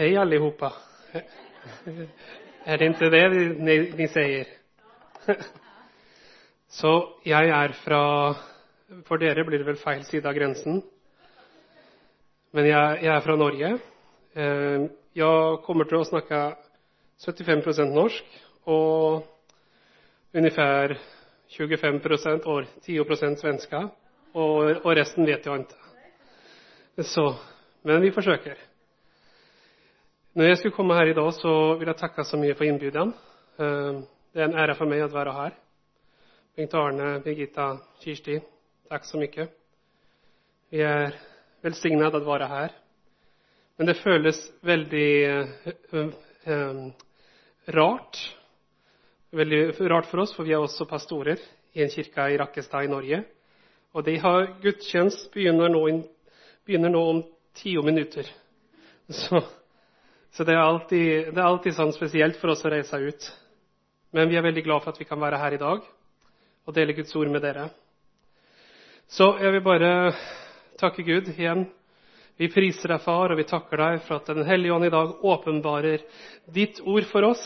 Hej allihopa. Är det inte det ni, säger? Så jeg er fra For dere blir det vel feil side av grensen. Men jeg, jeg er fra Norge. Eh, Jeg kommer til å snakke 75% norsk og ungefär 25% og 10% svenska. Og, resten vet jeg ikke. Så, men vi forsøker. Når jeg skulle komme her i dag, så vil jeg takke så mye for innbjudan. Eh, Det er en ære for meg å være her. Bengt Arne, Birgitta, Kirsti, takk så mye. Vi er velsignet å være her. Men det føles veldig eh, eh, rart. Veldig rart for oss, for vi er også pastorer i en kirke i Rakkestad i Norge. Og de har gudstjenest begynner nå, begynner nå om ti minutter. Så, så det, er alltid, det er alltid sånn spesielt for oss å reise ut. Men vi er veldig glad for at vi kan være her i dag og dele Guds ord med dere. Så jeg vil bare takke Gud igjen. Vi priser deg, far, og vi takker deg for at Den hellige ånd i dag åpenbarer ditt ord for oss.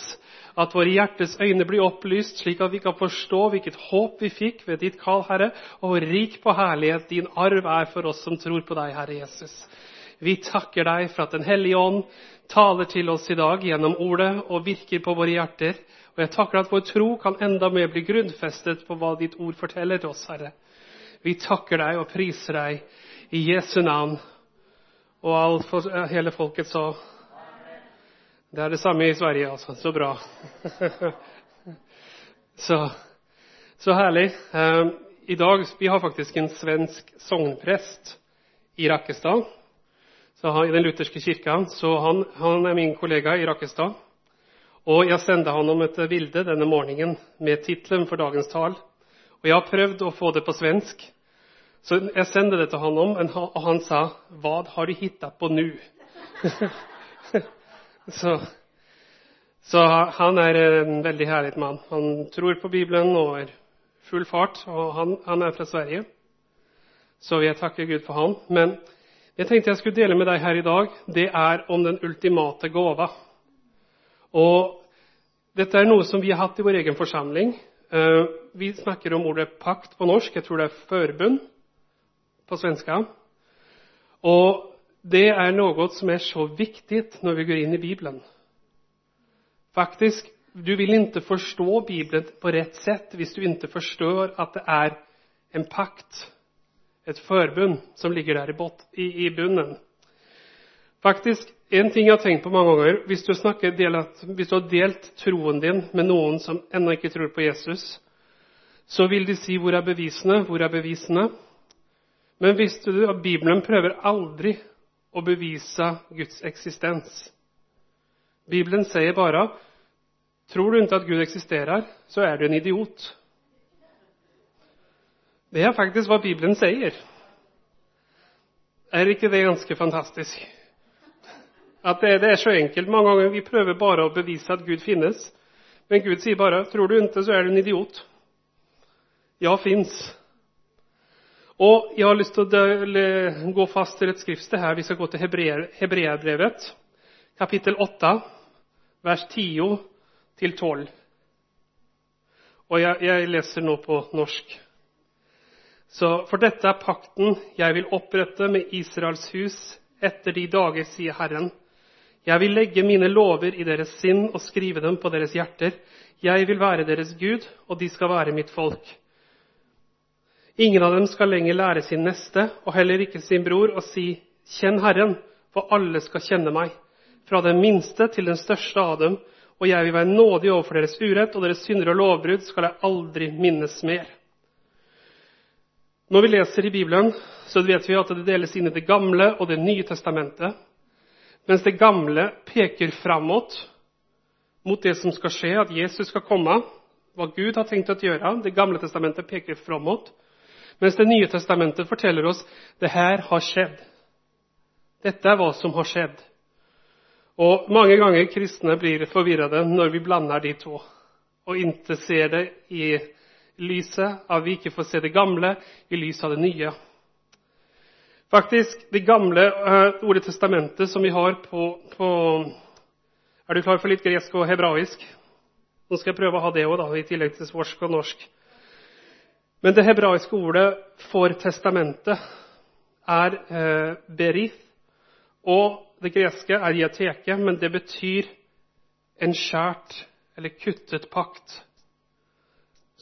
At våre hjertes øyne blir opplyst, slik at vi kan forstå hvilket håp vi fikk ved ditt kall, Herre, og hvor rik på herlighet din arv er for oss som tror på deg, Herre Jesus. Vi takker deg for at Den hellige ånd taler til oss i dag gjennom ordet og virker på våre hjerter. Og jeg takker at vår tro kan enda mer bli grunnfestet på hva ditt ord forteller til oss, Herre. Vi takker deg og priser deg i Jesu navn. Og all, hele folket sa Det er det samme i Sverige, altså. Så bra. så, så herlig. Eh, I dag Vi har faktisk en svensk sognprest i Rakkestad. I den lutherske kirka. Så han, han er min kollega i Rakkestad. Og jeg sendte han om et bilde denne morgenen med tittelen for dagens tal. Og jeg har prøvd å få det på svensk. Så jeg sendte det til han om, og han sa 'Hva har du hittet på nå?' så, så, han er en veldig herlig mann. Han tror på Bibelen og er full fart. Og han, han er fra Sverige, så jeg takker Gud for han. Men jeg tenkte jeg skulle dele med deg her i dag, det er om den ultimate gåva. Og dette er noe som vi har hatt i vår egen forsamling. Vi snakker om ordet pakt på norsk. Jeg tror det er forbund på svenska. Og det er noe som er så viktig når vi går inn i Bibelen. Faktisk, Du vil ikke forstå Bibelen på rett sett hvis du ikke forstår at det er en pakt, et forbund, som ligger der i, bot, i, i bunnen. Faktisk, En ting jeg har tenkt på mange ganger hvis du, delet, hvis du har delt troen din med noen som ennå ikke tror på Jesus, så vil de si 'Hvor er bevisene?' Hvor er bevisene? Men visste du at Bibelen prøver aldri å bevise Guds eksistens? Bibelen sier bare tror du ikke at Gud eksisterer, så er du en idiot. Det er faktisk hva Bibelen sier. Er ikke det ganske fantastisk? At det, det, er så enkelt. Mange ganger vi prøver bare å bevise at Gud finnes. Men Gud sier bare 'tror du ikke, så er du en idiot'. Ja, fins. Og Jeg har lyst til å gå fast til et skriftsted her. Vi skal gå til Hebreabrevet, kapittel 8, vers 10 til 12. Og jeg, jeg leser nå på norsk. Så For dette er pakten jeg vil opprette med Israels hus etter de dager, sier Herren. Jeg vil legge mine lover i deres sinn og skrive dem på deres hjerter. Jeg vil være deres Gud, og de skal være mitt folk. Ingen av dem skal lenger lære sin neste, og heller ikke sin bror, å si, 'Kjenn Herren', for alle skal kjenne meg, fra den minste til den største av dem, og jeg vil være nådig overfor deres urett, og deres synder og lovbrudd skal jeg aldri minnes mer. Når vi leser i Bibelen, så vet vi at det deles inn i Det gamle og Det nye testamentet. Mens det gamle peker framåt mot det som skal skje, at Jesus skal komme, hva Gud har tenkt å gjøre. Det gamle testamentet peker framåt. Mens Det nye testamentet forteller oss det her har skjedd. Dette er hva som har skjedd. Og Mange ganger kristne blir forvirrede når vi blander de to og ikke ser det i lyset av vi ikke får se det gamle i lys av det nye. Faktisk, det gamle uh, Ordet testamentet som vi har på, på Er du klar for litt gresk og hebraisk? Nå skal jeg prøve å ha det òg, i tillegg til svorsk og norsk. Men det hebraiske ordet for testamentet er uh, berith. Og det greske er diateke, men det betyr en skjært eller kuttet pakt.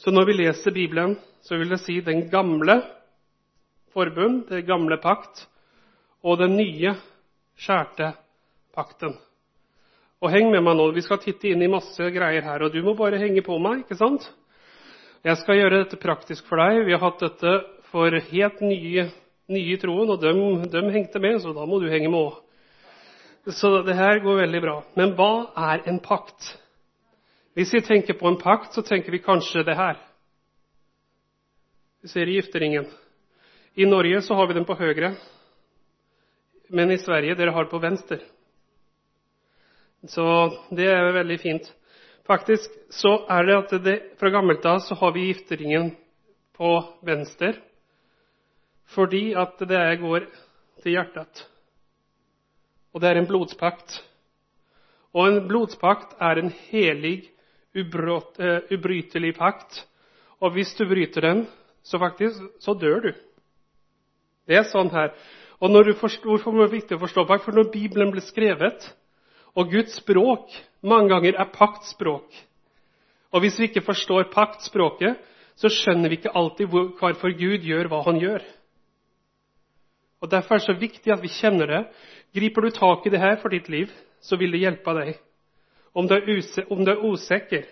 Så når vi leser Bibelen, så vil det si den gamle forbund, den gamle pakt, og den nye, skjærte pakten. Og heng med meg nå, vi skal titte inn i masse greier her, og du må bare henge på meg, ikke sant? Jeg skal gjøre dette praktisk for deg. Vi har hatt dette for helt nye, nye troen, og dem, dem hengte med, så da må du henge med òg. Så det her går veldig bra. Men hva er en pakt? Hvis vi tenker på en pakt, så tenker vi kanskje det her. Vi ser gifteringen. I Norge så har vi den på høyre, men i Sverige dere har på venstre. Så det er veldig fint. Faktisk så er det at det, fra gammelt av så har vi gifteringen på venstre fordi at det går til hjertet. Og det er en blodspakt. Og en blodspakt er en helig, eh, ubrytelig pakt. Og hvis du bryter den, så faktisk, så dør du. Det er sånn her. Og forstår, Hvorfor er det viktig å forstå pakt? For når Bibelen ble skrevet, og Guds språk mange ganger er paktspråk Og hvis vi ikke forstår paktspråket, så skjønner vi ikke alltid hvorfor Gud gjør hva han gjør. Og Derfor er det så viktig at vi kjenner det. Griper du tak i det her for ditt liv, så vil det hjelpe deg. Om du er, om du er usikker,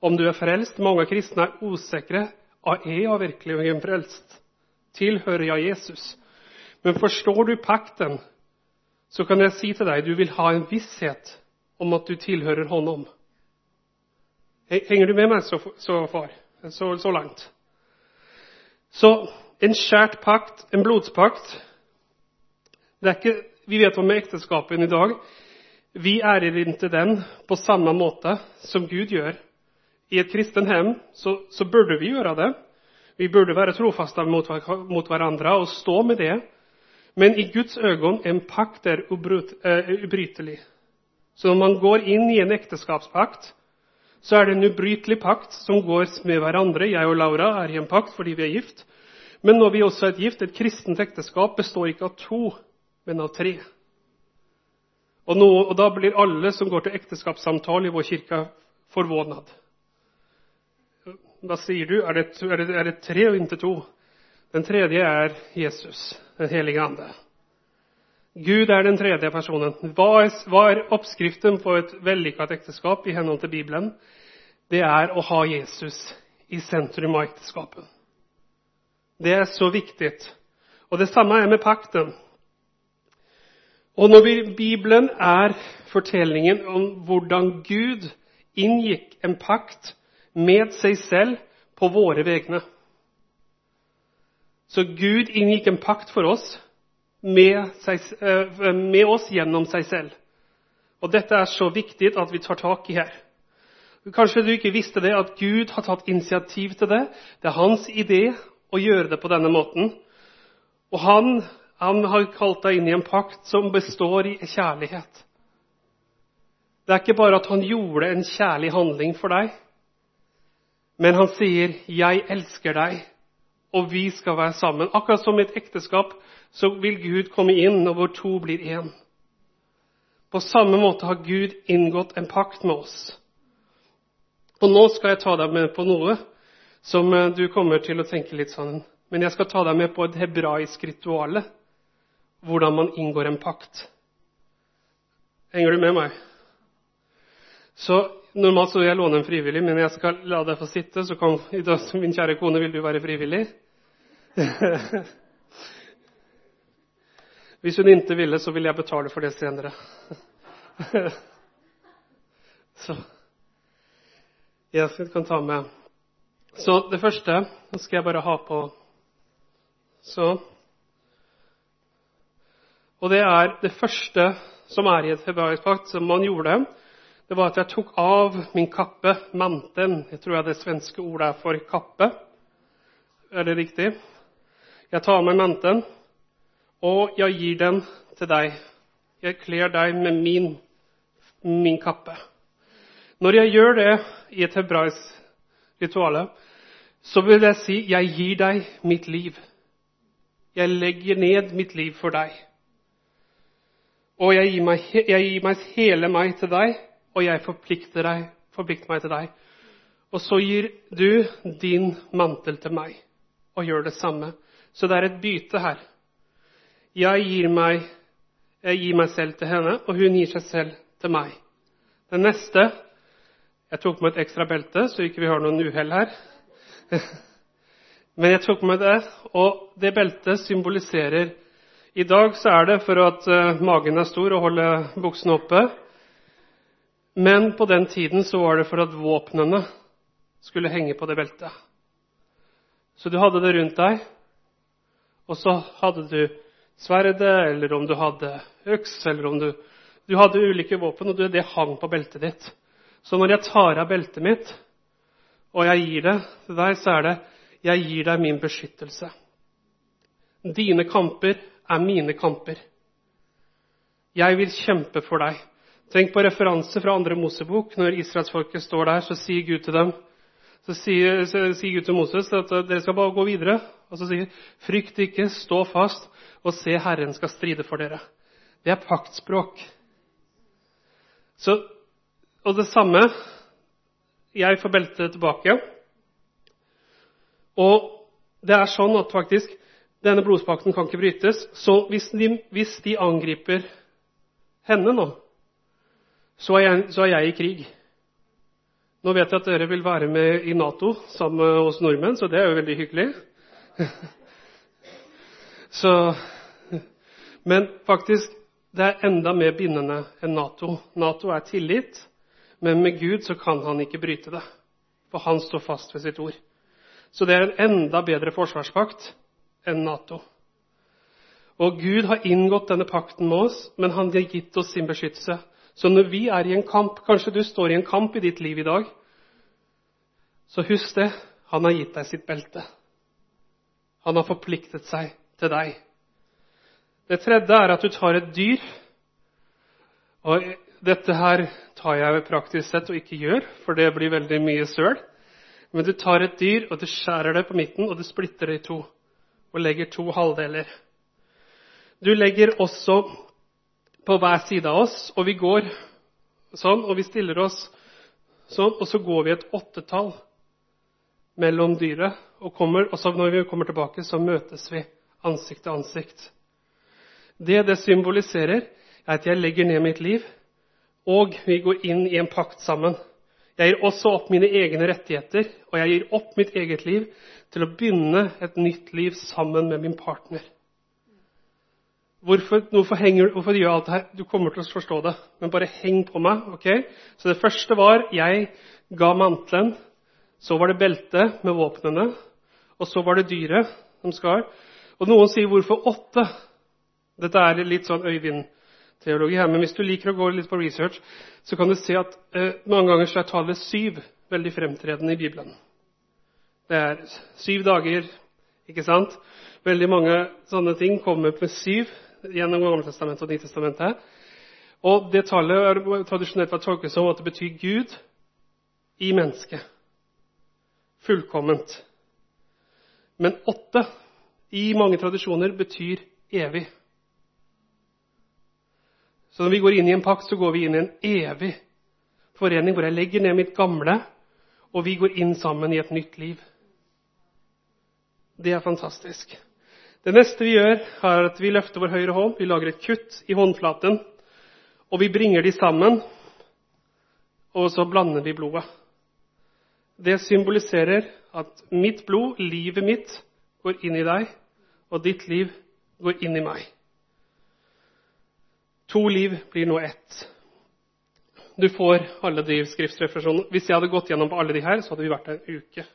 om du er frelst Mange kristne er usikre. Er jeg virkelig frelst? Tilhører jeg Jesus? Men forstår du pakten, så kan jeg si til deg du vil ha en visshet om at du tilhører Honom. Henger du med meg så, så far? Så, så langt? Så en skjært pakt, en blodspakt, ikke, vi vet hva med ekteskapet i dag. Vi ærer ikke den på samme måte som Gud gjør. I et kristen hjem så, så burde vi gjøre det. Vi burde være trofaste mot, mot, hverandre og stå med det. Men i Guds øyne en pakt er uh, ubrytelig. Så når man går inn i en ekteskapspakt, så er det en ubrytelig pakt som går med hverandre. Jeg og Laura er i en pakt fordi vi er gift. Men når vi også er gift, et kristent ekteskap består ikke av to, men av tre. Og, nå, og da blir alle som går til ekteskapssamtale i vår kirke, forvånet. Da sier du? Er det, er, det, er det, tre og ikke to? Den tredje er Jesus, den hellige ande. Gud er den tredje personen. Hva er, hva er oppskriften på et vellykket ekteskap i henhold til Bibelen? Det er å ha Jesus i sentrum av ekteskapet. Det er så viktig. Og det samme er med pakten. Og når Bibelen er fortellingen om hvordan Gud inngikk en pakt med seg selv på våre vegne. Så Gud inngikk en pakt for oss med, seg, eh, med oss gjennom seg selv. Og dette er så viktig at vi tar tak i her. Kanskje du ikke visste det, at Gud har tatt initiativ til det. Det er hans idé å gjøre det på denne måten. Og han han har kalt deg inn i en pakt som består i kjærlighet. Det er ikke bare at han gjorde en kjærlig handling for deg, men han sier 'Jeg elsker deg', og vi skal være sammen. Akkurat som i et ekteskap så vil Gud komme inn når hvor to blir én. På samme måte har Gud inngått en pakt med oss. Og nå skal jeg ta deg med på noe som eh, du kommer til å tenke litt sånn Men jeg skal ta deg med på et hebraisk rituale hvordan man inngår en pakt. Henger du med meg? Så Normalt så vil jeg låne en frivillig, men jeg skal la deg få sitte. Så kan, min kjære kone, vil du være frivillig? Hvis hun ikke ville, så vil jeg betale for det senere. så jeg kan ta med Så det første skal jeg bare ha på Så og det er det første som er i et hebraisk pakt, som man gjorde. Det var at jeg tok av min kappe, manten. Jeg tror jeg det svenske ordet er for kappe. Er det riktig? Jeg tar av meg manten, og jeg gir den til deg. Jeg kler deg med min, min kappe. Når jeg gjør det i et hebraisk rituale, så vil jeg si jeg gir deg mitt liv. Jeg legger ned mitt liv for deg. Og jeg gir meg, jeg gir meg hele meg til deg, og jeg forplikter, deg, forplikter meg til deg. Og så gir du din mantel til meg, og gjør det samme. Så det er et bytte her. Jeg gir meg, jeg gir meg selv til henne, og hun gir seg selv til meg. Den neste Jeg tok med et ekstra belte, så ikke vi har noen uhell her. Men jeg tok med det, og det beltet symboliserer I dag så er det for at uh, magen er stor og holder buksene oppe. Men på den tiden så var det for at våpnene skulle henge på det beltet. Så du hadde det rundt deg, og så hadde du sverdet, eller om du hadde øks, eller om du Du hadde ulike våpen, og det hang på beltet ditt. Så når jeg tar av beltet mitt, og jeg gir det til deg, så er det jeg gir deg min beskyttelse. Dine kamper er mine kamper. Jeg vil kjempe for deg. Tenk på referanse fra andre Mosebok. Når israelsfolket står der, så sier Gud til dem så sier, så sier Gud til Moses at dere skal bare gå videre. Og så sier frykt ikke, stå fast, og se Herren skal stride for dere. Det er paktspråk. Så, og det samme Jeg får beltet tilbake. Og det er sånn at faktisk denne blodspakten kan ikke brytes. Så hvis de, hvis de angriper henne nå, så er, jeg, så er jeg i krig. Nå vet jeg at dere vil være med i Nato sammen med oss nordmenn, så det er jo veldig hyggelig. Så, men faktisk, det er enda mer bindende enn Nato. Nato er tillit, men med Gud så kan han ikke bryte det. For han står fast ved sitt ord. Så det er en enda bedre forsvarspakt enn Nato. Og Gud har inngått denne pakten med oss, men han har gitt oss sin beskyttelse. Så når vi er i en kamp, kanskje du står i en kamp i ditt liv i dag, så husk det. Han har gitt deg sitt belte. Han har forpliktet seg til deg. Det tredje er at du tar et dyr. Og dette her tar jeg praktisk sett og ikke gjør, for det blir veldig mye søl. Men du tar et dyr, og du skjærer det på midten, og du splitter det i to. Og legger to halvdeler. Du legger også på hver side av oss, og vi går sånn, og vi stiller oss sånn, og så går vi et åttetall mellom dyret, og, kommer, og så når vi kommer tilbake, så møtes vi ansikt til ansikt. Det det symboliserer, er at jeg legger ned mitt liv, og vi går inn i en pakt sammen. Jeg gir også opp mine egne rettigheter, og jeg gir opp mitt eget liv til å begynne et nytt liv sammen med min partner. Hvorfor, hvorfor, henger, hvorfor gjør jeg alt det her? Du kommer til å forstå det, men bare heng på meg. ok? Så det første var jeg ga mantelen. Så var det beltet med våpnene. Og så var det dyret som skar. Og noen sier 'hvorfor åtte'? Dette er litt sånn Øyvind-teologi her, men hvis du liker å gå litt på research, så kan du se at eh, mange ganger så er tallet syv veldig fremtredende i Bibelen. Det er syv dager, ikke sant? Veldig mange sånne ting kommer med syv gjennom Gammeltestamentet og Nytestamentet. Og det tallet er tradisjonelt vært tolket som at det betyr Gud i mennesket. Fullkomment. Men åtte i mange tradisjoner betyr evig. Så når vi går inn i en pakt, så går vi inn i en evig forening hvor jeg legger ned mitt gamle, og vi går inn sammen i et nytt liv. Det er fantastisk. Det neste vi gjør, er at vi løfter vår høyre hånd, vi lager et kutt i håndflaten, og vi bringer de sammen, og så blander vi blodet. Det symboliserer at mitt blod, livet mitt, går inn i deg, og ditt liv går inn i meg. To liv blir nå ett. Du får alle de skriftsreferasjonene. Hvis jeg hadde gått gjennom alle de her, så hadde vi vært der en uke.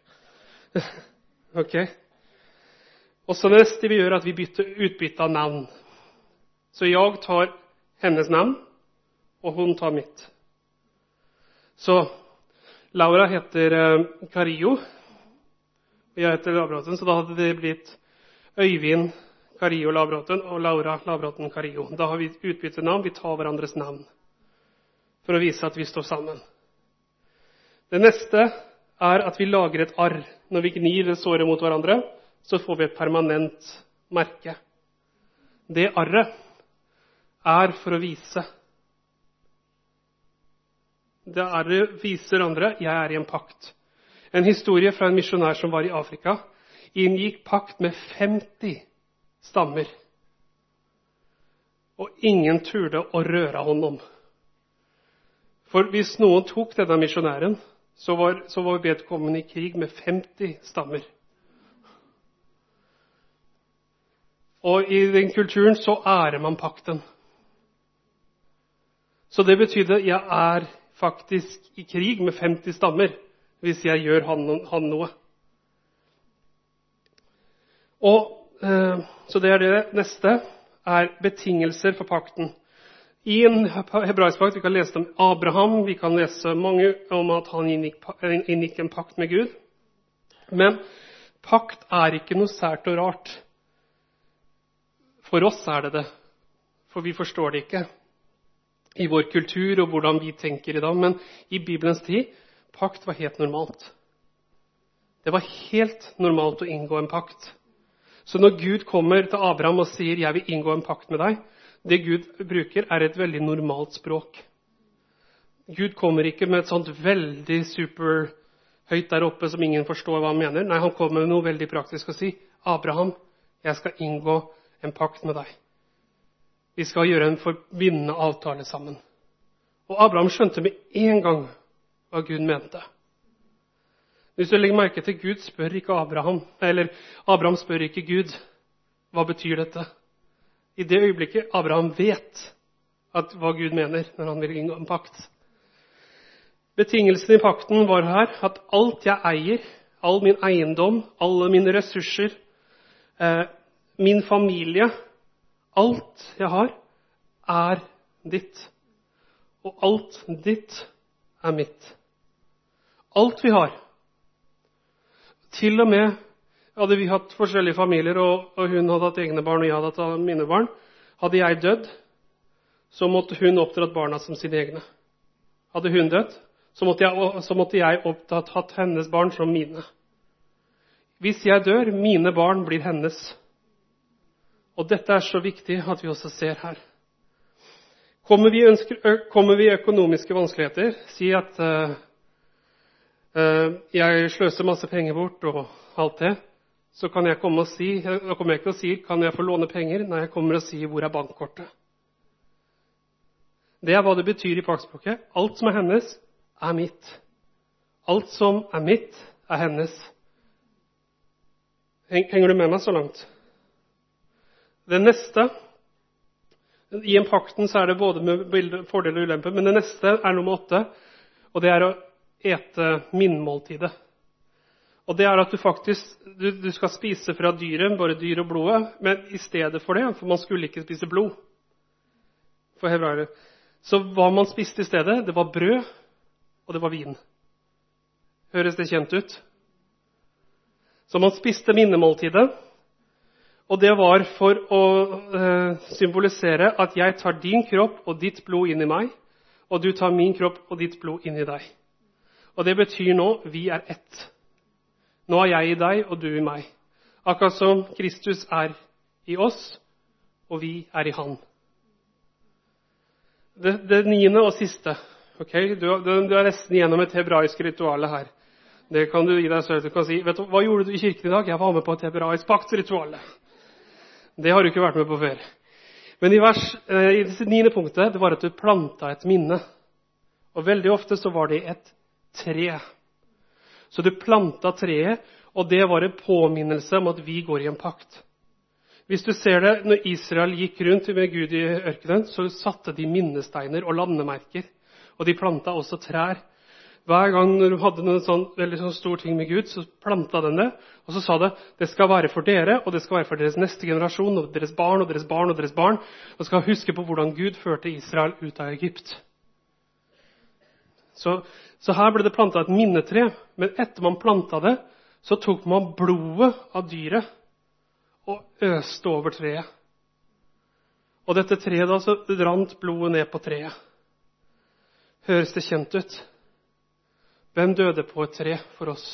ok? Og så neste vi gjør, at vi bytter utbytte av navn. Så jeg tar hennes navn, og hun tar mitt. Så Laura heter eh, Carillo, og jeg heter Abrahamsen, så da hadde det blitt Øyvind Carillo Lavråten og Laura Lavråten Carillo. Da har vi utbyttet navn. Vi tar hverandres navn for å vise at vi står sammen. Det neste er at vi lager et arr. Når vi gnir det såret mot hverandre, så får vi et permanent merke. Det arret er for å vise Det arret viser andre jeg er i en pakt. En historie fra en misjonær som var i Afrika. Inngikk pakt med 50 stammer. Og ingen turde å røre Hånd om. For hvis noen tok denne misjonæren, så var, så var vedkommende i krig med 50 stammer. Og i den kulturen så ærer man pakten. Så det betydde at jeg er faktisk i krig med 50 stammer hvis jeg gjør han, han noe. Og, så det er det neste er betingelser for pakten. I en hebraisk pakt vi kan lese om Abraham, vi kan lese mange om at han inngikk en pakt med Gud. Men pakt er ikke noe sært og rart. For oss er det det, for vi forstår det ikke i vår kultur og hvordan vi tenker i dag. Men i Bibelens tid pakt var helt normalt. Det var helt normalt å inngå en pakt. Så når Gud kommer til Abraham og sier 'jeg vil inngå en pakt med deg', det Gud bruker, er et veldig normalt språk. Gud kommer ikke med et sånt veldig superhøyt der oppe som ingen forstår hva han mener. Nei, han kommer med noe veldig praktisk og sier 'Abraham, jeg skal inngå en pakt med deg'. Vi skal gjøre en forbindende avtale sammen. Og Abraham skjønte med en gang hva Gud mente. Hvis du legger merke til Gud spør ikke Abraham, eller Abraham spør ikke Gud hva betyr dette. I det øyeblikket Abraham vet at hva Gud mener når han vil inngå en pakt. Betingelsen i pakten var her at alt jeg eier, all min eiendom, alle mine ressurser, eh, min familie Alt jeg har, er ditt. Og alt ditt er mitt. Alt vi har. Til og med hadde vi hatt forskjellige familier, og, hun hadde hatt egne barn, og jeg hadde hatt mine barn. Hadde jeg dødd, så måtte hun oppdratt barna som sine egne. Hadde hun dødd, så måtte jeg, så måtte jeg opptatt hatt hennes barn som mine. Hvis jeg dør, mine barn blir hennes. Og dette er så viktig at vi også ser her. Kommer vi, i økonomiske vanskeligheter, si at uh, jeg sløser masse penger bort og alt det, så kan jeg komme og si, da kommer jeg ikke og sier 'Kan jeg få låne penger?' Nei, jeg kommer og sier 'Hvor er bankkortet?' Det er hva det betyr i fagspråket. Alt som er hennes, er mitt. Alt som er mitt, er hennes. Henger du med meg så langt? Det neste I en pakten så er det både med fordeler og ulemper, men det neste er nummer åtte, og det er å ete minnmåltidet. Og det er at du faktisk du, du skal spise fra dyret, bare dyr og blodet, men i stedet for det, for man skulle ikke spise blod for hebreere, så hva man spiste i stedet, det var brød, og det var vin. Høres det kjent ut? Så man spiste minnemåltidet. Og det var for å eh, symbolisere at jeg tar din kropp og ditt blod inn i meg, og du tar min kropp og ditt blod inn i deg. Og det betyr nå vi er ett. Nå er jeg i deg, og du i meg. Akkurat som Kristus er i oss, og vi er i Han. Det, det niende og siste okay? du, du, du, er nesten gjennom et hebraisk ritual her. Det kan du gi deg selv. Du kan si vet du, 'Hva gjorde du i kirken i dag?' 'Jeg var med på et hebraisk paktritual.' Det har du ikke vært med på før. Men i, vers, eh, i det niende punktet det var at du planta et minne. Og veldig ofte så var det et tre. Så du planta treet, og det var en påminnelse om at vi går i en pakt. Hvis du ser det, når Israel gikk rundt med Gud i ørkenen, så satte de minnesteiner og landemerker. Og de planta også trær hver gang du hadde en sånn, veldig sånn stor ting med Gud, så planta den det. Og så sa det det skal være for dere, og det skal være for deres neste generasjon, og deres barn og deres barn og deres barn. Og skal huske på hvordan Gud førte Israel ut av Egypt. Så, så her ble det planta et minnetre. Men etter man planta det, så tok man blodet av dyret og øste over treet. Og dette treet da, så rant blodet ned på treet. Høres det kjent ut? Hvem døde på et tre for oss?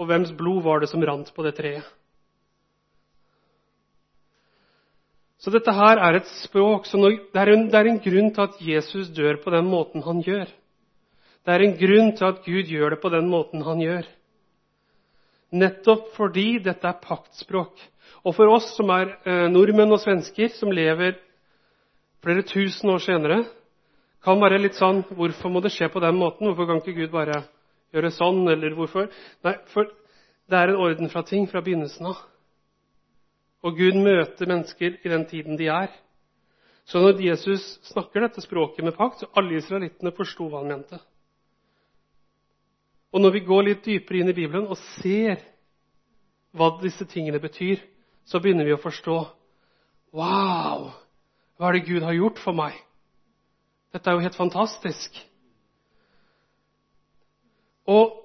Og hvems blod var det som rant på det treet? Så dette her er et språk så når, det, er en, det er en grunn til at Jesus dør på den måten han gjør. Det er en grunn til at Gud gjør det på den måten han gjør. Nettopp fordi dette er paktspråk. Og for oss som er eh, nordmenn og svensker, som lever flere tusen år senere, kan være litt sånn Hvorfor må det skje på den måten? Hvorfor kan ikke Gud bare gjøre sånn? Eller hvorfor? Nei, for det er en orden fra ting fra begynnelsen av. Og Gud møter mennesker i den tiden de er. Så når Jesus snakker dette språket med pakt, så alle israelittene forsto hva han mente. Og når vi går litt dypere inn i Bibelen og ser hva disse tingene betyr, så begynner vi å forstå Wow! Hva er det Gud har gjort for meg? Dette er jo helt fantastisk. Og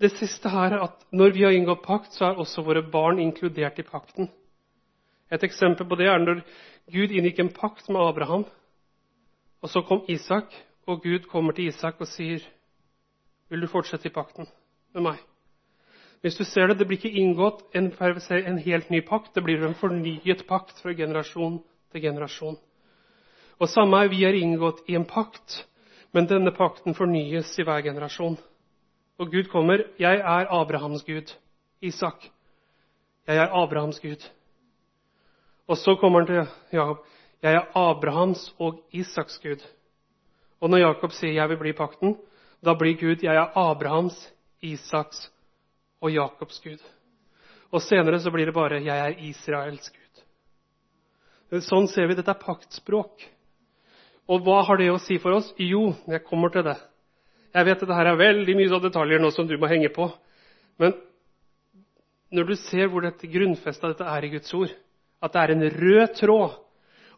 det siste her er at når vi har inngått pakt, så er også våre barn inkludert i pakten. Et eksempel på det er når Gud inngikk en pakt med Abraham. Og så kom Isak, og Gud kommer til Isak og sier, 'Vil du fortsette i pakten med meg?' Hvis du ser det, det blir ikke inngått en, en helt ny pakt, det blir en fornyet pakt fra generasjon til generasjon. Og samme er vi er inngått i en pakt, men denne pakten fornyes i hver generasjon. Og Gud kommer. 'Jeg er Abrahams Gud.' Isak. 'Jeg er Abrahams Gud.' Og så kommer han til Jakob. Jeg er Abrahams og Isaks Gud. Og når Jakob sier 'jeg vil bli pakten', da blir Gud 'jeg er Abrahams, Isaks og Jakobs Gud'. Og senere så blir det bare 'jeg er Israels Gud'. Sånn ser vi. Dette er paktspråk. Og hva har det å si for oss? Jo, jeg kommer til det. Jeg vet at dette er veldig mye av detaljer nå som du må henge på. Men når du ser hvor dette grunnfesta dette er i Guds ord, at det er en rød tråd.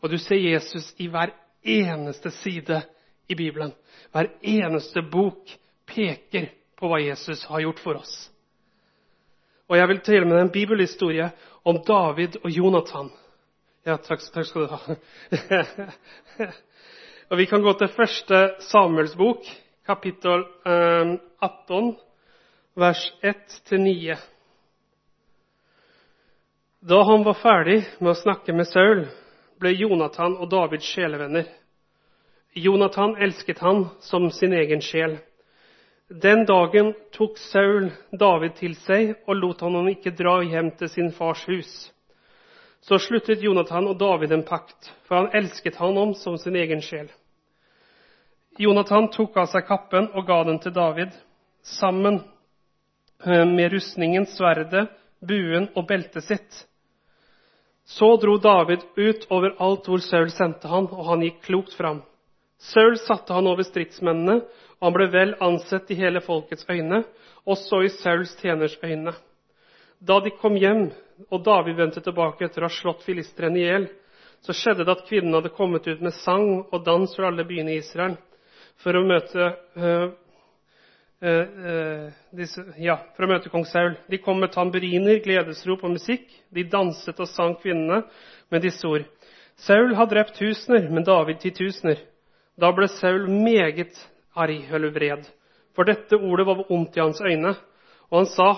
Og du ser Jesus i hver eneste side i Bibelen. Hver eneste bok peker på hva Jesus har gjort for oss. Og jeg vil tale med en bibelhistorie om David og Jonathan. Ja, takk, takk skal du ha. og Vi kan gå til første Samuels bok, kapittel 18, eh, vers 1-9. Da han var ferdig med å snakke med Saul, ble Jonathan og David sjelevenner. Jonathan elsket han som sin egen sjel. Den dagen tok Saul David til seg og lot han ikke dra hjem til sin fars hus. Så sluttet Jonathan og David en pakt, for han elsket han om som sin egen sjel. Jonathan tok av seg kappen og ga den til David, sammen eh, med rustningen, sverdet, buen og beltet sitt. Så dro David ut over alt hvor Saul sendte han, og han gikk klokt fram. Saul satte han over stridsmennene, og han ble vel ansett i hele folkets øyne, også i Sauls tjeners øyne. Da de kom hjem, og David vendte tilbake etter å ha slått filistrene i hjel, så skjedde det at kvinnene hadde kommet ut med sang og dans fra alle byene i Israel for å møte eh, disse, ja, for å møte kong Saul. De kom med tamburiner, gledesrop og musikk. De danset og sang kvinnene med disse ord. Saul har drept tusener, men David titusener. Da ble Saul meget arg eller vred, for dette ordet var ondt i hans øyne. Og han sa,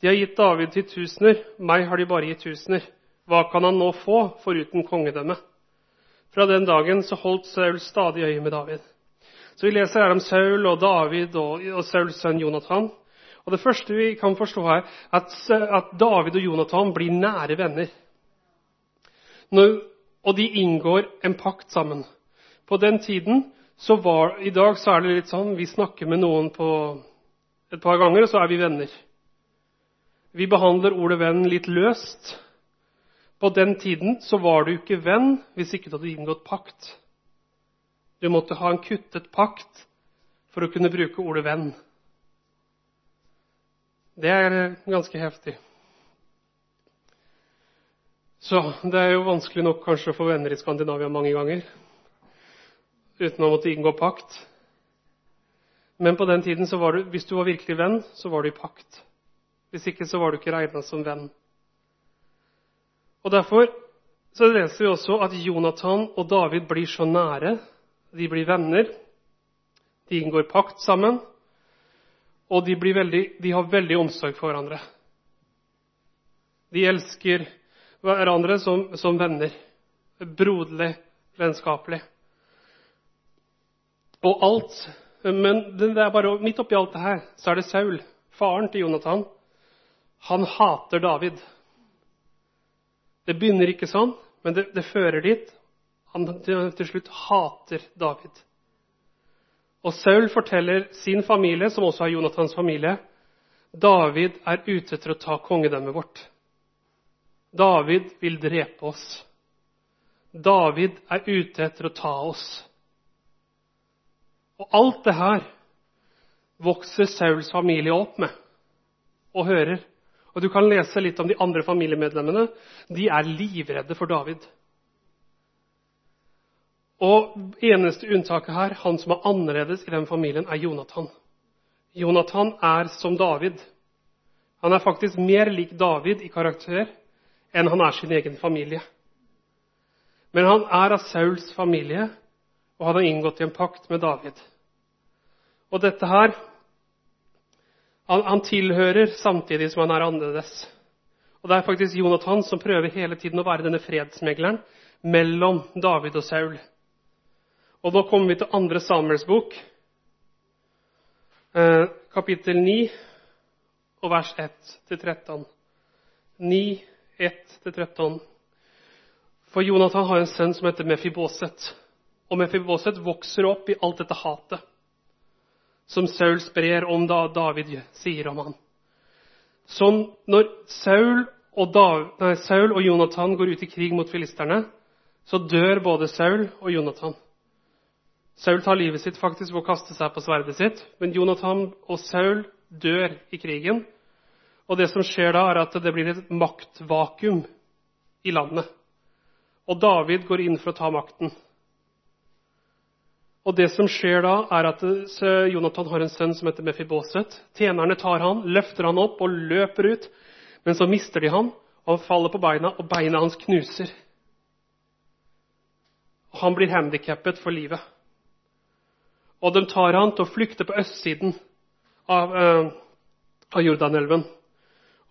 de har gitt David titusener, meg har de bare gitt tusener. Hva kan han nå få foruten kongedømme? Fra den dagen så holdt Saul stadig øye med David. Så Vi leser her om Saul og David og, og Sauls sønn Jonathan. Og Det første vi kan forstå her, at, at David og Jonathan blir nære venner. Når, og de inngår en pakt sammen. På den tiden så var, I dag så er det litt sånn vi snakker med noen på et par ganger, og så er vi venner. Vi behandler ordet 'venn' litt løst. På den tiden så var du ikke venn hvis ikke du hadde inngått pakt. Du måtte ha en kuttet pakt for å kunne bruke ordet 'venn'. Det er ganske heftig. Så det er jo vanskelig nok kanskje å få venner i Skandinavia mange ganger uten å måtte inngå pakt. Men på den tiden, var du, hvis du var virkelig venn, så var du i pakt. Hvis ikke, så var du ikke regna som venn. Og Derfor så leser vi også at Jonathan og David blir så nære. De blir venner. De inngår pakt sammen. Og de, veldig, de har veldig omsorg for hverandre. De elsker hverandre som, som venner. Broderlig, vennskapelig. Og alt Men det er bare, midt oppi alt det her så er det Saul, faren til Jonathan. Han hater David. Det begynner ikke sånn, men det, det fører dit. Han til slutt hater David. Og Saul forteller sin familie, som også er Jonathans familie, David er ute etter å ta kongedømmet vårt. David vil drepe oss. David er ute etter å ta oss. Og alt det her vokser Sauls familie opp med og hører. Og Du kan lese litt om de andre familiemedlemmene. De er livredde for David. Og eneste unntaket her, han som er annerledes i den familien, er Jonathan. Jonathan er som David. Han er faktisk mer lik David i karakter enn han er sin egen familie. Men han er av Sauls familie, og han har inngått i en pakt med David. Og dette her han, han, tilhører samtidig som han er annerledes. Og Det er faktisk Jonathan som prøver hele tiden å være denne fredsmegleren mellom David og Saul. Og da kommer vi til andre Samuels bok, eh, kapittel 9 og vers 1-13. 9, 1-13. For Jonathan har en sønn som heter Mefiboset. Og Mefiboset vokser opp i alt dette hatet som Saul sprer om da David sier om han. Så når Saul og, David, nei, Saul og Jonathan går ut i krig mot filisterne, så dør både Saul og Jonathan. Saul tar livet sitt faktisk ved å kaste seg på sverdet sitt, men Jonathan og Saul dør i krigen. Og det som skjer da, er at det blir et maktvakuum i landet. Og David går inn for å ta makten. Og det som skjer da, er at Jonathan har en sønn som heter Mefiboset. Tjenerne tar han, løfter han opp og løper ut. Men så mister de han, og han faller på beina, og beina hans knuser. Han blir handikappet for livet. Og de tar han til å flykte på østsiden av, uh, av Jordanelven.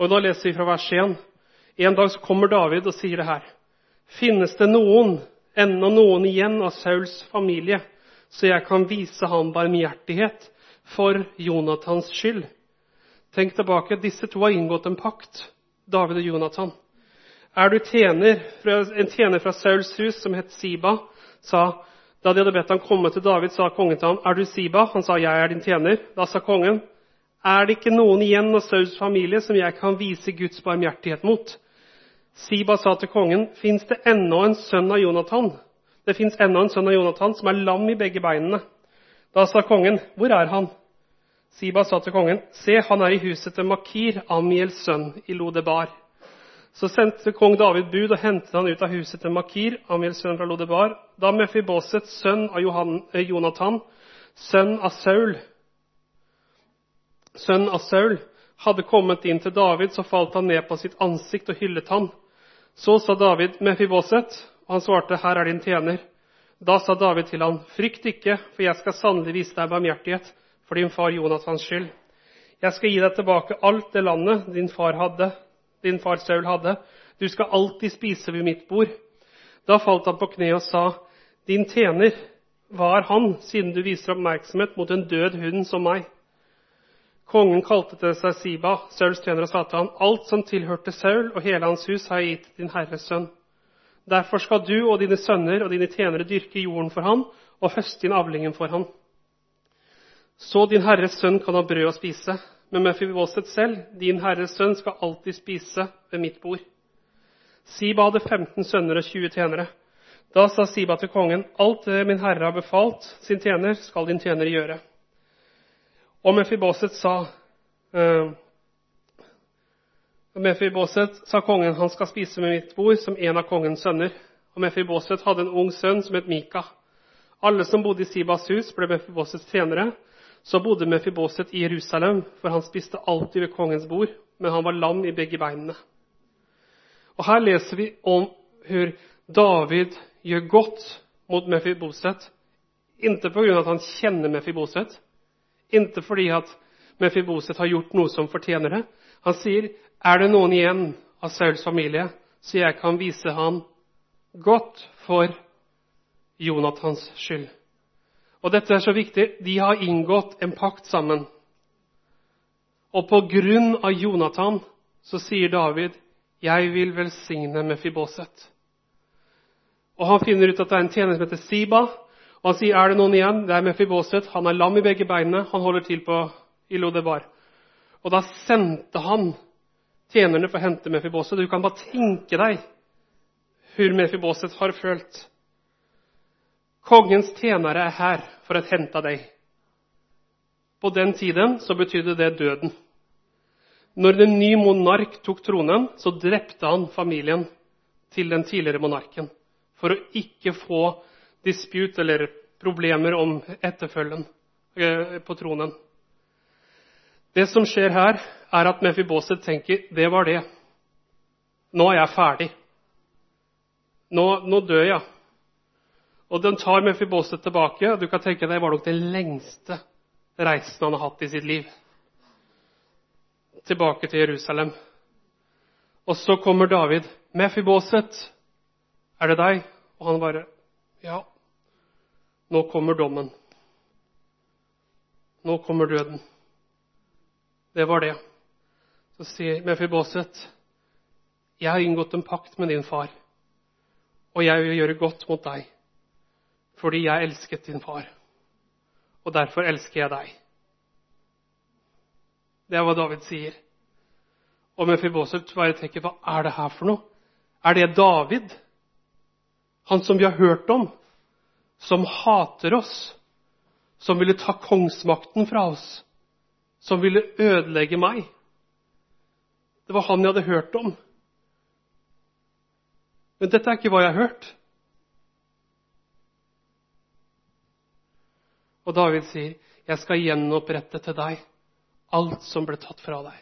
Og Da leser vi fra vers 1. En dag så kommer David og sier det her. Finnes det noen, ennå noen igjen av Sauls familie, så jeg kan vise ham barmhjertighet for Jonathans skyld. Tenk tilbake, disse to har inngått en pakt, David og Jonathan. Er du tjener, en tjener fra Sauls hus som het Siba, sa da de hadde bedt ham komme til David, sa kongen til ham, 'Er du Siba?' Han sa, 'Jeg er din tjener.' Da sa kongen, 'Er det ikke noen igjen av Sauls familie som jeg kan vise Guds barmhjertighet mot?' Siba sa til kongen, 'Fins det ennå en sønn av Jonathan?' Det fins ennå en sønn av Jonathan som er lam i begge beinene. Da sa kongen, 'Hvor er han?' Siba sa til kongen, 'Se, han er i huset til Makir, Amiels sønn, i Lodebar.' Så sendte kong David bud og hentet han ut av huset til Makir, Amiels sønn fra Lodebar. Da Mefiboset, sønn av Johan, eh, Jonathan, sønn av Saul, sønn av Saul, hadde kommet inn til David, så falt han ned på sitt ansikt og hyllet han. Så sa David, Mefiboset, og han svarte, 'Her er din tjener.' Da sa David til ham, 'Frykt ikke, for jeg skal sannelig vise deg barmhjertighet for din far Jonathans skyld.' 'Jeg skal gi deg tilbake alt det landet din far, hadde, din far Saul hadde.' 'Du skal alltid spise ved mitt bord.' Da falt han på kne og sa, 'Din tjener, hva er han, siden du viser oppmerksomhet mot en død hund som meg?' Kongen kalte til seg Siba, Sauls tjener, og sa til ham, 'Alt som tilhørte Saul og hele hans hus, har jeg gitt din herres sønn.' Derfor skal du og dine sønner og dine tjenere dyrke jorden for han og høste inn avlingen for han. Så din herres sønn kan ha brød å spise, men Mefiboset selv, din herres sønn, skal alltid spise ved mitt bord. Siba hadde 15 sønner og 20 tjenere. Da sa Siba til kongen, alt det min herre har befalt sin tjener, skal din tjener gjøre. Og Mefiboset sa, «Eh, Mefiboset sa kongen han skal spise med mitt bord som en av kongens sønner. Og Mefiboset hadde en ung sønn som het Mika. Alle som bodde i Sibas hus, ble Mefibosets tjenere. Så bodde Mefiboset i Jerusalem, for han spiste alltid ved kongens bord, men han var lam i begge beinene. Og Her leser vi om hvor David gjør godt mot Mefiboset. Ikke pga. at han kjenner Mefiboset, ikke fordi at Mefiboset har gjort noe som fortjener det. Han sier, 'Er det noen igjen av Sauls familie, så jeg kan vise han godt for Jonathans skyld?' Og dette er så viktig. De har inngått en pakt sammen. Og på grunn av Jonathan så sier David, 'Jeg vil velsigne Mefiboset'. Og Han finner ut at det er en tjener som heter Siba. Og Han sier, 'Er det noen igjen?' Det er Mefiboset. Han er lam i begge beinene. Han holder til på i Lodebar. Og da sendte han tjenerne for å hente Mefiboset. Du kan bare tenke deg hvor Mefiboset har følt. Kongens tjenere er her for å hente deg. På den tiden så betydde det døden. Når en ny monark tok tronen, så drepte han familien til den tidligere monarken for å ikke få dispute eller problemer om etterfølgen eh, på tronen. Det som skjer her, er at Mefiboset tenker det var det. Nå er jeg ferdig. Nå, nå dør jeg. Og den tar Mefiboset tilbake. Du kan tenke deg det var nok den lengste reisen han har hatt i sitt liv tilbake til Jerusalem. Og så kommer David. 'Mefiboset, er det deg?' Og han bare 'Ja, nå kommer dommen. Nå kommer døden.' Det var det. Så sier Mefiboset, 'Jeg har inngått en pakt med din far, og jeg vil gjøre godt mot deg.' Fordi jeg elsket din far, og derfor elsker jeg deg. Det er hva David sier. Og Mefiboset bare tenker hva er det her for noe? Er det David? Han som vi har hørt om, som hater oss, som ville ta kongsmakten fra oss, som ville ødelegge meg. Det var han jeg hadde hørt om. Men dette er ikke hva jeg har hørt. Og David sier, 'Jeg skal gjenopprette til deg alt som ble tatt fra deg.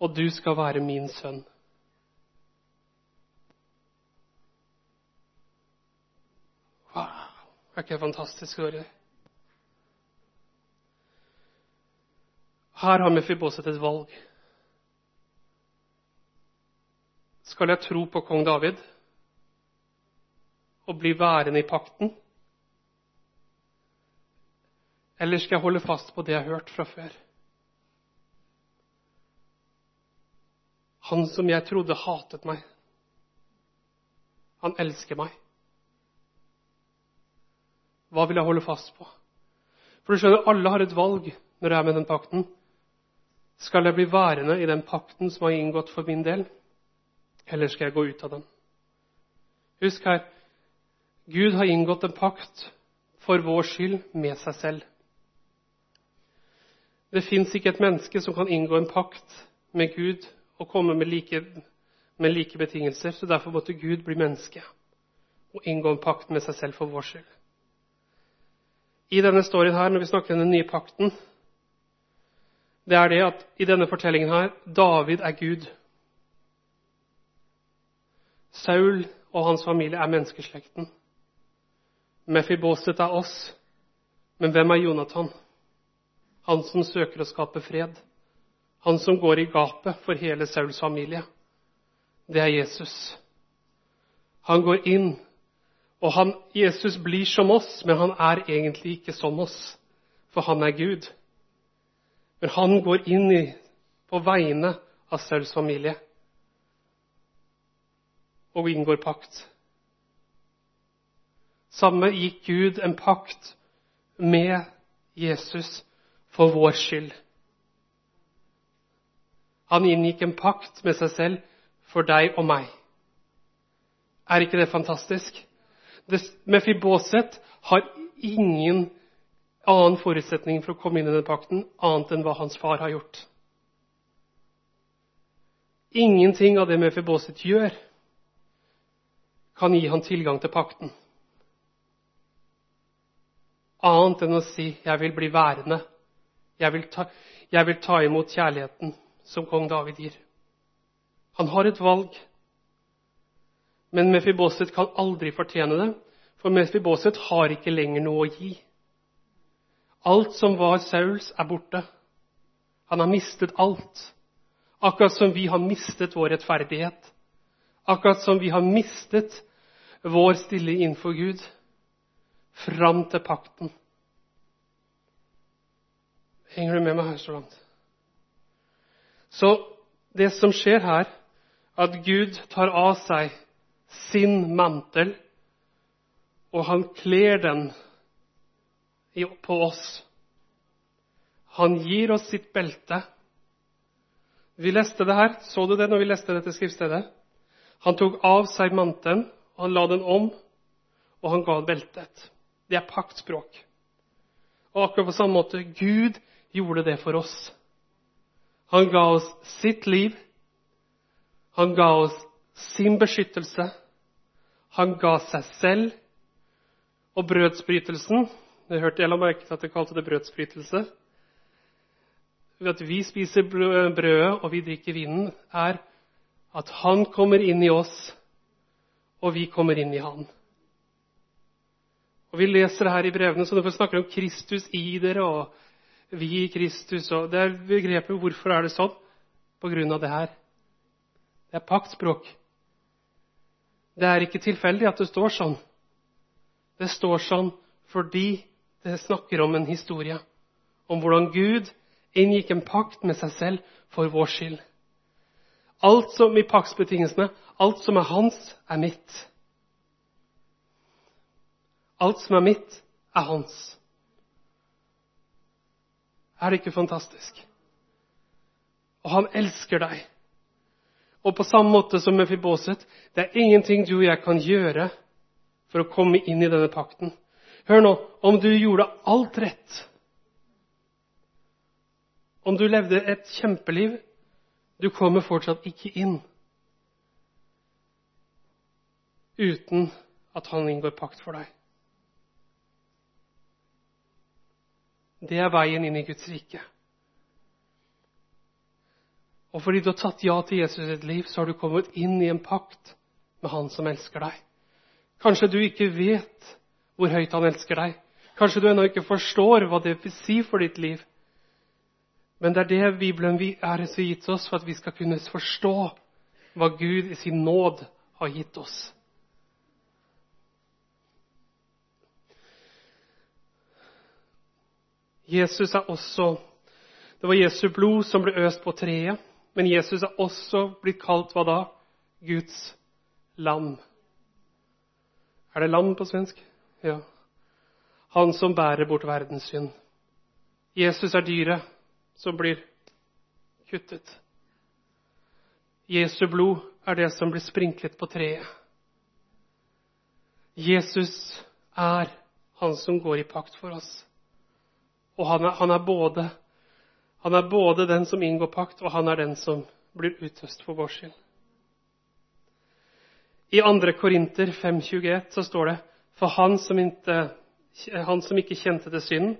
Og du skal være min sønn. Wow! Er ikke det fantastisk å høre? Her har Mefiboset et valg. Skal jeg tro på kong David og bli værende i pakten? Eller skal jeg holde fast på det jeg har hørt fra før? Han som jeg trodde hatet meg. Han elsker meg. Hva vil jeg holde fast på? For du skjønner, Alle har et valg når jeg er med den pakten. Skal jeg bli værende i den pakten som har inngått for min del, eller skal jeg gå ut av den? Husk her Gud har inngått en pakt for vår skyld med seg selv. Det fins ikke et menneske som kan inngå en pakt med Gud og komme med like, med like betingelser. Så derfor måtte Gud bli menneske og inngå en pakt med seg selv for vår skyld. I denne storyen her, når vi snakker om den nye pakten, det er det at i denne fortellingen her David er Gud. Saul og hans familie er menneskeslekten. Mefiboset er oss. Men hvem er Jonathan? Han som søker å skape fred. Han som går i gapet for hele Sauls familie, det er Jesus. Han går inn, og han, Jesus blir som oss, men han er egentlig ikke som oss, for han er Gud. Men han går inn i, på vegne av Sauls familie og inngår pakt. Samme gikk Gud en pakt med Jesus for vår skyld. Han inngikk en pakt med seg selv for deg og meg. Er ikke det fantastisk? Mefiboset har ingen annen forutsetning for å komme inn i den pakten annet enn hva hans far har gjort. Ingenting av det Mefiboset gjør, kan gi han tilgang til pakten. Annet enn å si 'jeg vil bli værende', jeg vil ta, jeg vil ta imot kjærligheten som kong David gir. Han har et valg. Men Mefiboset kan aldri fortjene det, for Mefiboset har ikke lenger noe å gi. Alt som var Sauls, er borte. Han har mistet alt. Akkurat som vi har mistet vår rettferdighet. Akkurat som vi har mistet vår stille innenfor Gud fram til pakten. Henger du med meg her så langt? Så det som skjer her, at Gud tar av seg sin mantel, og han kler den på oss. Han gir oss sitt belte. Vi leste det her. Så du det når vi leste dette skriftstedet? Han tok av seg mantelen, og han la den om, og han ga beltet. Det er paktspråk. Og akkurat på samme måte Gud gjorde det for oss. Han ga oss sitt liv. Han ga oss sin beskyttelse. Han ga seg selv. Og brødsbrytelsen Jeg hørte jeg la merke til at jeg kalte det brødsbrytelse. At vi spiser brødet og vi drikker vinen, er at han kommer inn i oss, og vi kommer inn i han. Og Vi leser her i brevene, så når vi snakker om Kristus i dere og vi i Kristus og Det er begrepet hvorfor er det sånn? På grunn av det her. Det er paktspråk. Det er ikke tilfeldig at det står sånn. Det står sånn fordi det snakker om en historie. Om hvordan Gud inngikk en pakt med seg selv for vår skyld. Alt som i paktsbetingelsene, alt som er hans, er mitt. Alt som er mitt, er hans. Er det ikke fantastisk? Og han elsker deg. Og på samme måte som med Fiboset, det er ingenting du og jeg kan gjøre for å komme inn i denne pakten. Hør nå, om du gjorde alt rett, om du levde et kjempeliv, du kommer fortsatt ikke inn uten at han inngår pakt for deg. Det er veien inn i Guds rike. Og fordi du har tatt ja til Jesus i ditt liv, så har du kommet inn i en pakt med Han som elsker deg. Kanskje du ikke vet hvor høyt Han elsker deg. Kanskje du ennå ikke forstår hva det vil si for ditt liv. Men det er det Bibelen er gitt oss for at vi skal kunne forstå hva Gud i sin nåd har gitt oss. Jesus er også Det var Jesu blod som ble øst på treet, men Jesus er også blitt kalt hva da? Guds lam. Er det lam på svensk? Ja. Han som bærer bort verdens synd. Jesus er dyret som blir kuttet. Jesu blod er det som blir sprinklet på treet. Jesus er han som går i pakt for oss. Og han er, han er, både, han er både den som inngår pakt, og han er den som blir utøst for vår skyld. I 2. Korinter 5,21 så står det For han som, ikke, han som ikke kjente til synden,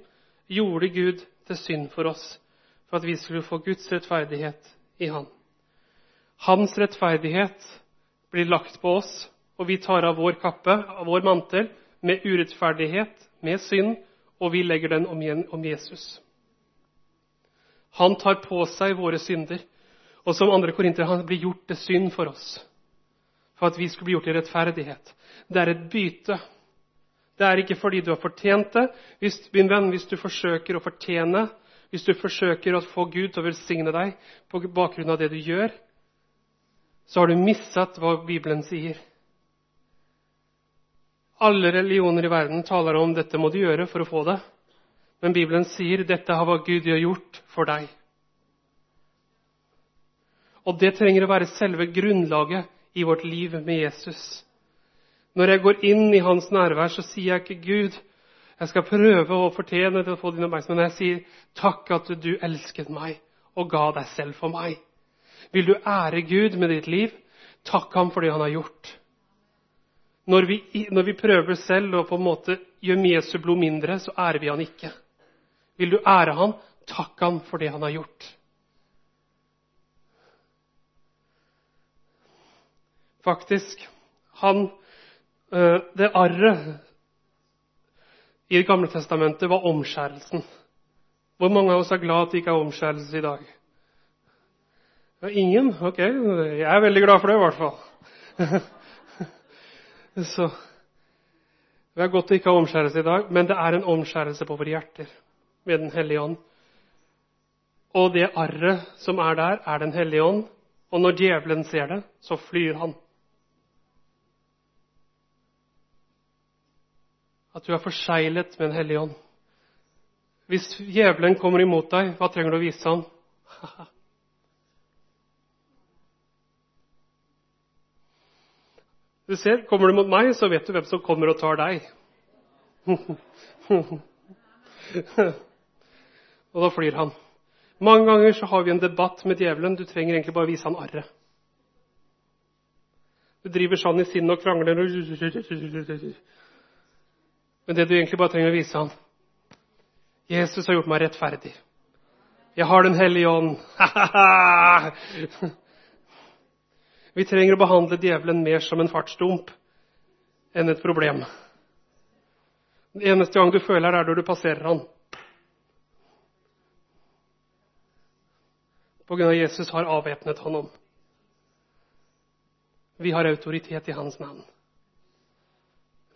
gjorde Gud til synd for oss, for at vi skulle få Guds rettferdighet i Han. Hans rettferdighet blir lagt på oss, og vi tar av vår kappe, av vår mantel, med urettferdighet, med synd, og vi legger den om, Jesus. Han tar på seg våre synder, og som andre korinter han blir gjort til synd for oss. For at vi skulle bli gjort til rettferdighet. Det er et bytte. Det er ikke fordi du har fortjent det. Hvis, min venn, hvis du forsøker å fortjene, hvis du forsøker å få Gud til å velsigne deg på bakgrunn av det du gjør, så har du mistet hva Bibelen sier. Alle religioner i verden taler om dette må du gjøre for å få det. Men Bibelen sier dette har hva Gud har gjort for deg. Og det trenger å være selve grunnlaget i vårt liv med Jesus. Når jeg går inn i hans nærvær, så sier jeg ikke Gud, jeg skal prøve å fortjene til å få din oppmerksomhet. Jeg sier takk at du elsket meg og ga deg selv for meg. Vil du ære Gud med ditt liv, takk ham for det han har gjort. Når vi, når vi, prøver selv å på en måte gjøre Jesu blod mindre, så ærer vi han ikke. Vil du ære han, takk han for det han har gjort. faktisk. Han, eh, det arret i Det gamle testamentet var omskjærelsen. Hvor mange av oss er glad at det ikke er omskjærelse i dag? Ingen? Ok, jeg er veldig glad for det, i hvert fall. Så Det er godt å ikke ha omskjærelse i dag, men det er en omskjærelse på våre hjerter ved Den hellige ånd. Og det arret som er der, er Den hellige ånd. Og når djevelen ser det, så flyr han. At du er forseglet med Den hellige ånd. Hvis djevelen kommer imot deg, hva trenger du å vise ham? Du ser, Kommer du mot meg, så vet du hvem som kommer og tar deg. og da flyr han. Mange ganger så har vi en debatt med djevelen. Du trenger egentlig bare vise han arret. Du driver sånn i sinnet og krangler. Men det du egentlig bare trenger å vise han Jesus har gjort meg rettferdig. Jeg har Den hellige ånd. Vi trenger å behandle djevelen mer som en fartsdump enn et problem. Den eneste gang du føler det, er når du passerer han. På grunn av Jesus har avvæpnet han om. Vi har autoritet i hans navn.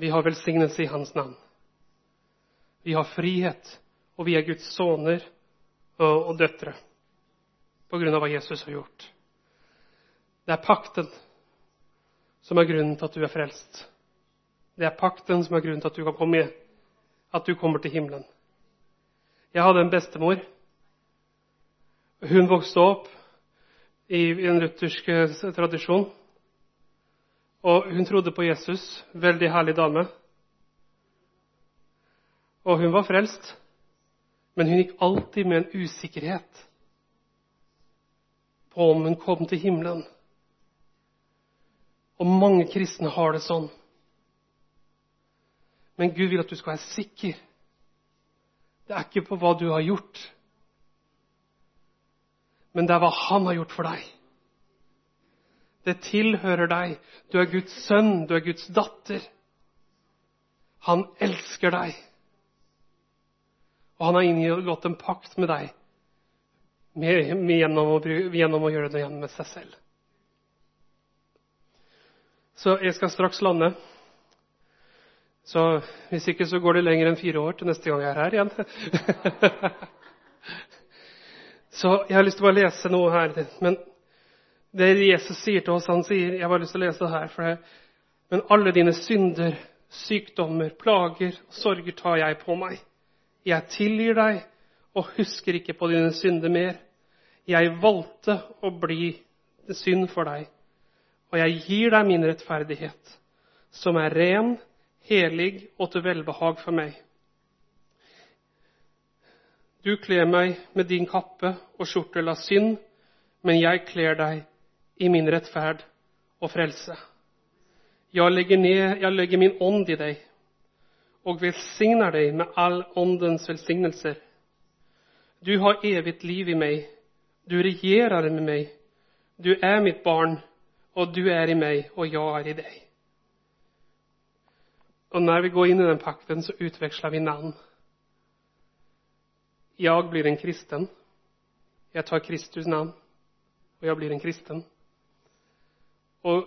Vi har velsignelse i hans navn. Vi har frihet, og vi er Guds sønner og døtre på grunn av hva Jesus har gjort. Det er pakten som er grunnen til at du er frelst. Det er pakten som er grunnen til at du kan komme med, at du kommer til himmelen. Jeg hadde en bestemor. Hun vokste opp i en luthersk eh, tradisjon. Og hun trodde på Jesus. Veldig herlig dame. Og hun var frelst. Men hun gikk alltid med en usikkerhet på om hun kom til himmelen. Og mange kristne har det sånn. Men Gud vil at du skal være sikker. Det er ikke på hva du har gjort, men det er hva Han har gjort for deg. Det tilhører deg. Du er Guds sønn, du er Guds datter. Han elsker deg. Og han har inngått en pakt med deg med, med, gjennom, å, gjennom, å, gjøre det igjen med seg selv. Så jeg skal straks lande. Så hvis ikke så går det lenger enn fire år til neste gang jeg er her igjen. så jeg har lyst til å bare lese noe her. Men det Jesus sier til oss, han sier Jeg har bare lyst til å lese det her. for det. Men alle dine synder, sykdommer, plager og sorger tar jeg på meg. Jeg tilgir deg og husker ikke på dine synder mer. Jeg valgte å bli synd for deg og jeg gir deg min rettferdighet, som er ren, helig og til velbehag for meg. Du kler meg med din kappe og skjortel av synd, men jeg kler deg i min rettferd og frelse. Jeg legger, ned, jeg legger min ånd i deg og velsigner deg med all åndens velsignelser. Du har evig liv i meg, du regjerer med meg, du er mitt barn og du er i meg, og jeg er i deg. Og når vi går inn i den pakten, så utveksler vi navn. Jeg blir en kristen. Jeg tar Kristus navn, og jeg blir en kristen. Og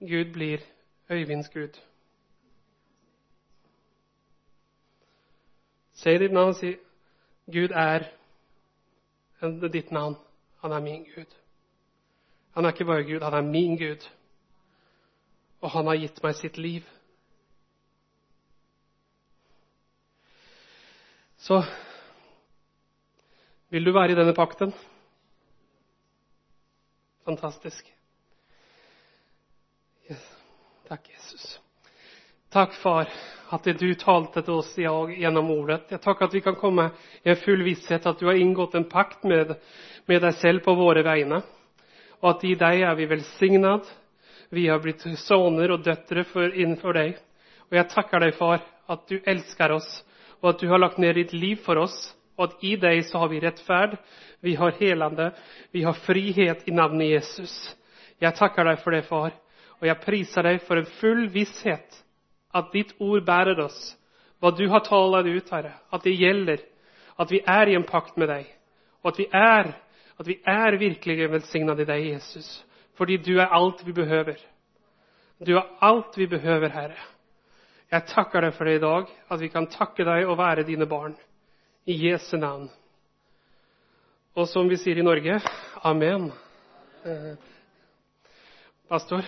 Gud blir Øyvinds Gud. Si ditt navn og si Gud er ditt navn. Han er min Gud. Han er ikke bare Gud, han er min Gud. Og han har gitt meg sitt liv. Så vil du være i denne pakten? Fantastisk. Yes. Takk, Jesus. Takk, Far, at du talte til oss gjennom ordet. Jeg takker at vi kan komme i full visshet at du har inngått en pakt med, med deg selv på våre vegne og at i deg er vi velsignet. Vi har blitt sønner og døtre innenfor deg. Og jeg takker deg, far, at du elsker oss, og at du har lagt ned ditt liv for oss. Og at i deg så har vi rettferd, vi har helende, vi har frihet i navnet Jesus. Jeg takker deg for det, far. Og jeg priser deg for en full visshet at ditt ord bærer oss. Hva du har talt ut, Herre, at det gjelder. At vi er i en pakt med deg. Og at vi er, at vi er virkelig velsignet i deg, Jesus. Fordi du er alt vi behøver. Du er alt vi behøver, Herre. Jeg takker deg for det i dag, at vi kan takke deg og være dine barn. I Jesu navn. Og som vi sier i Norge amen. Eh, pastor?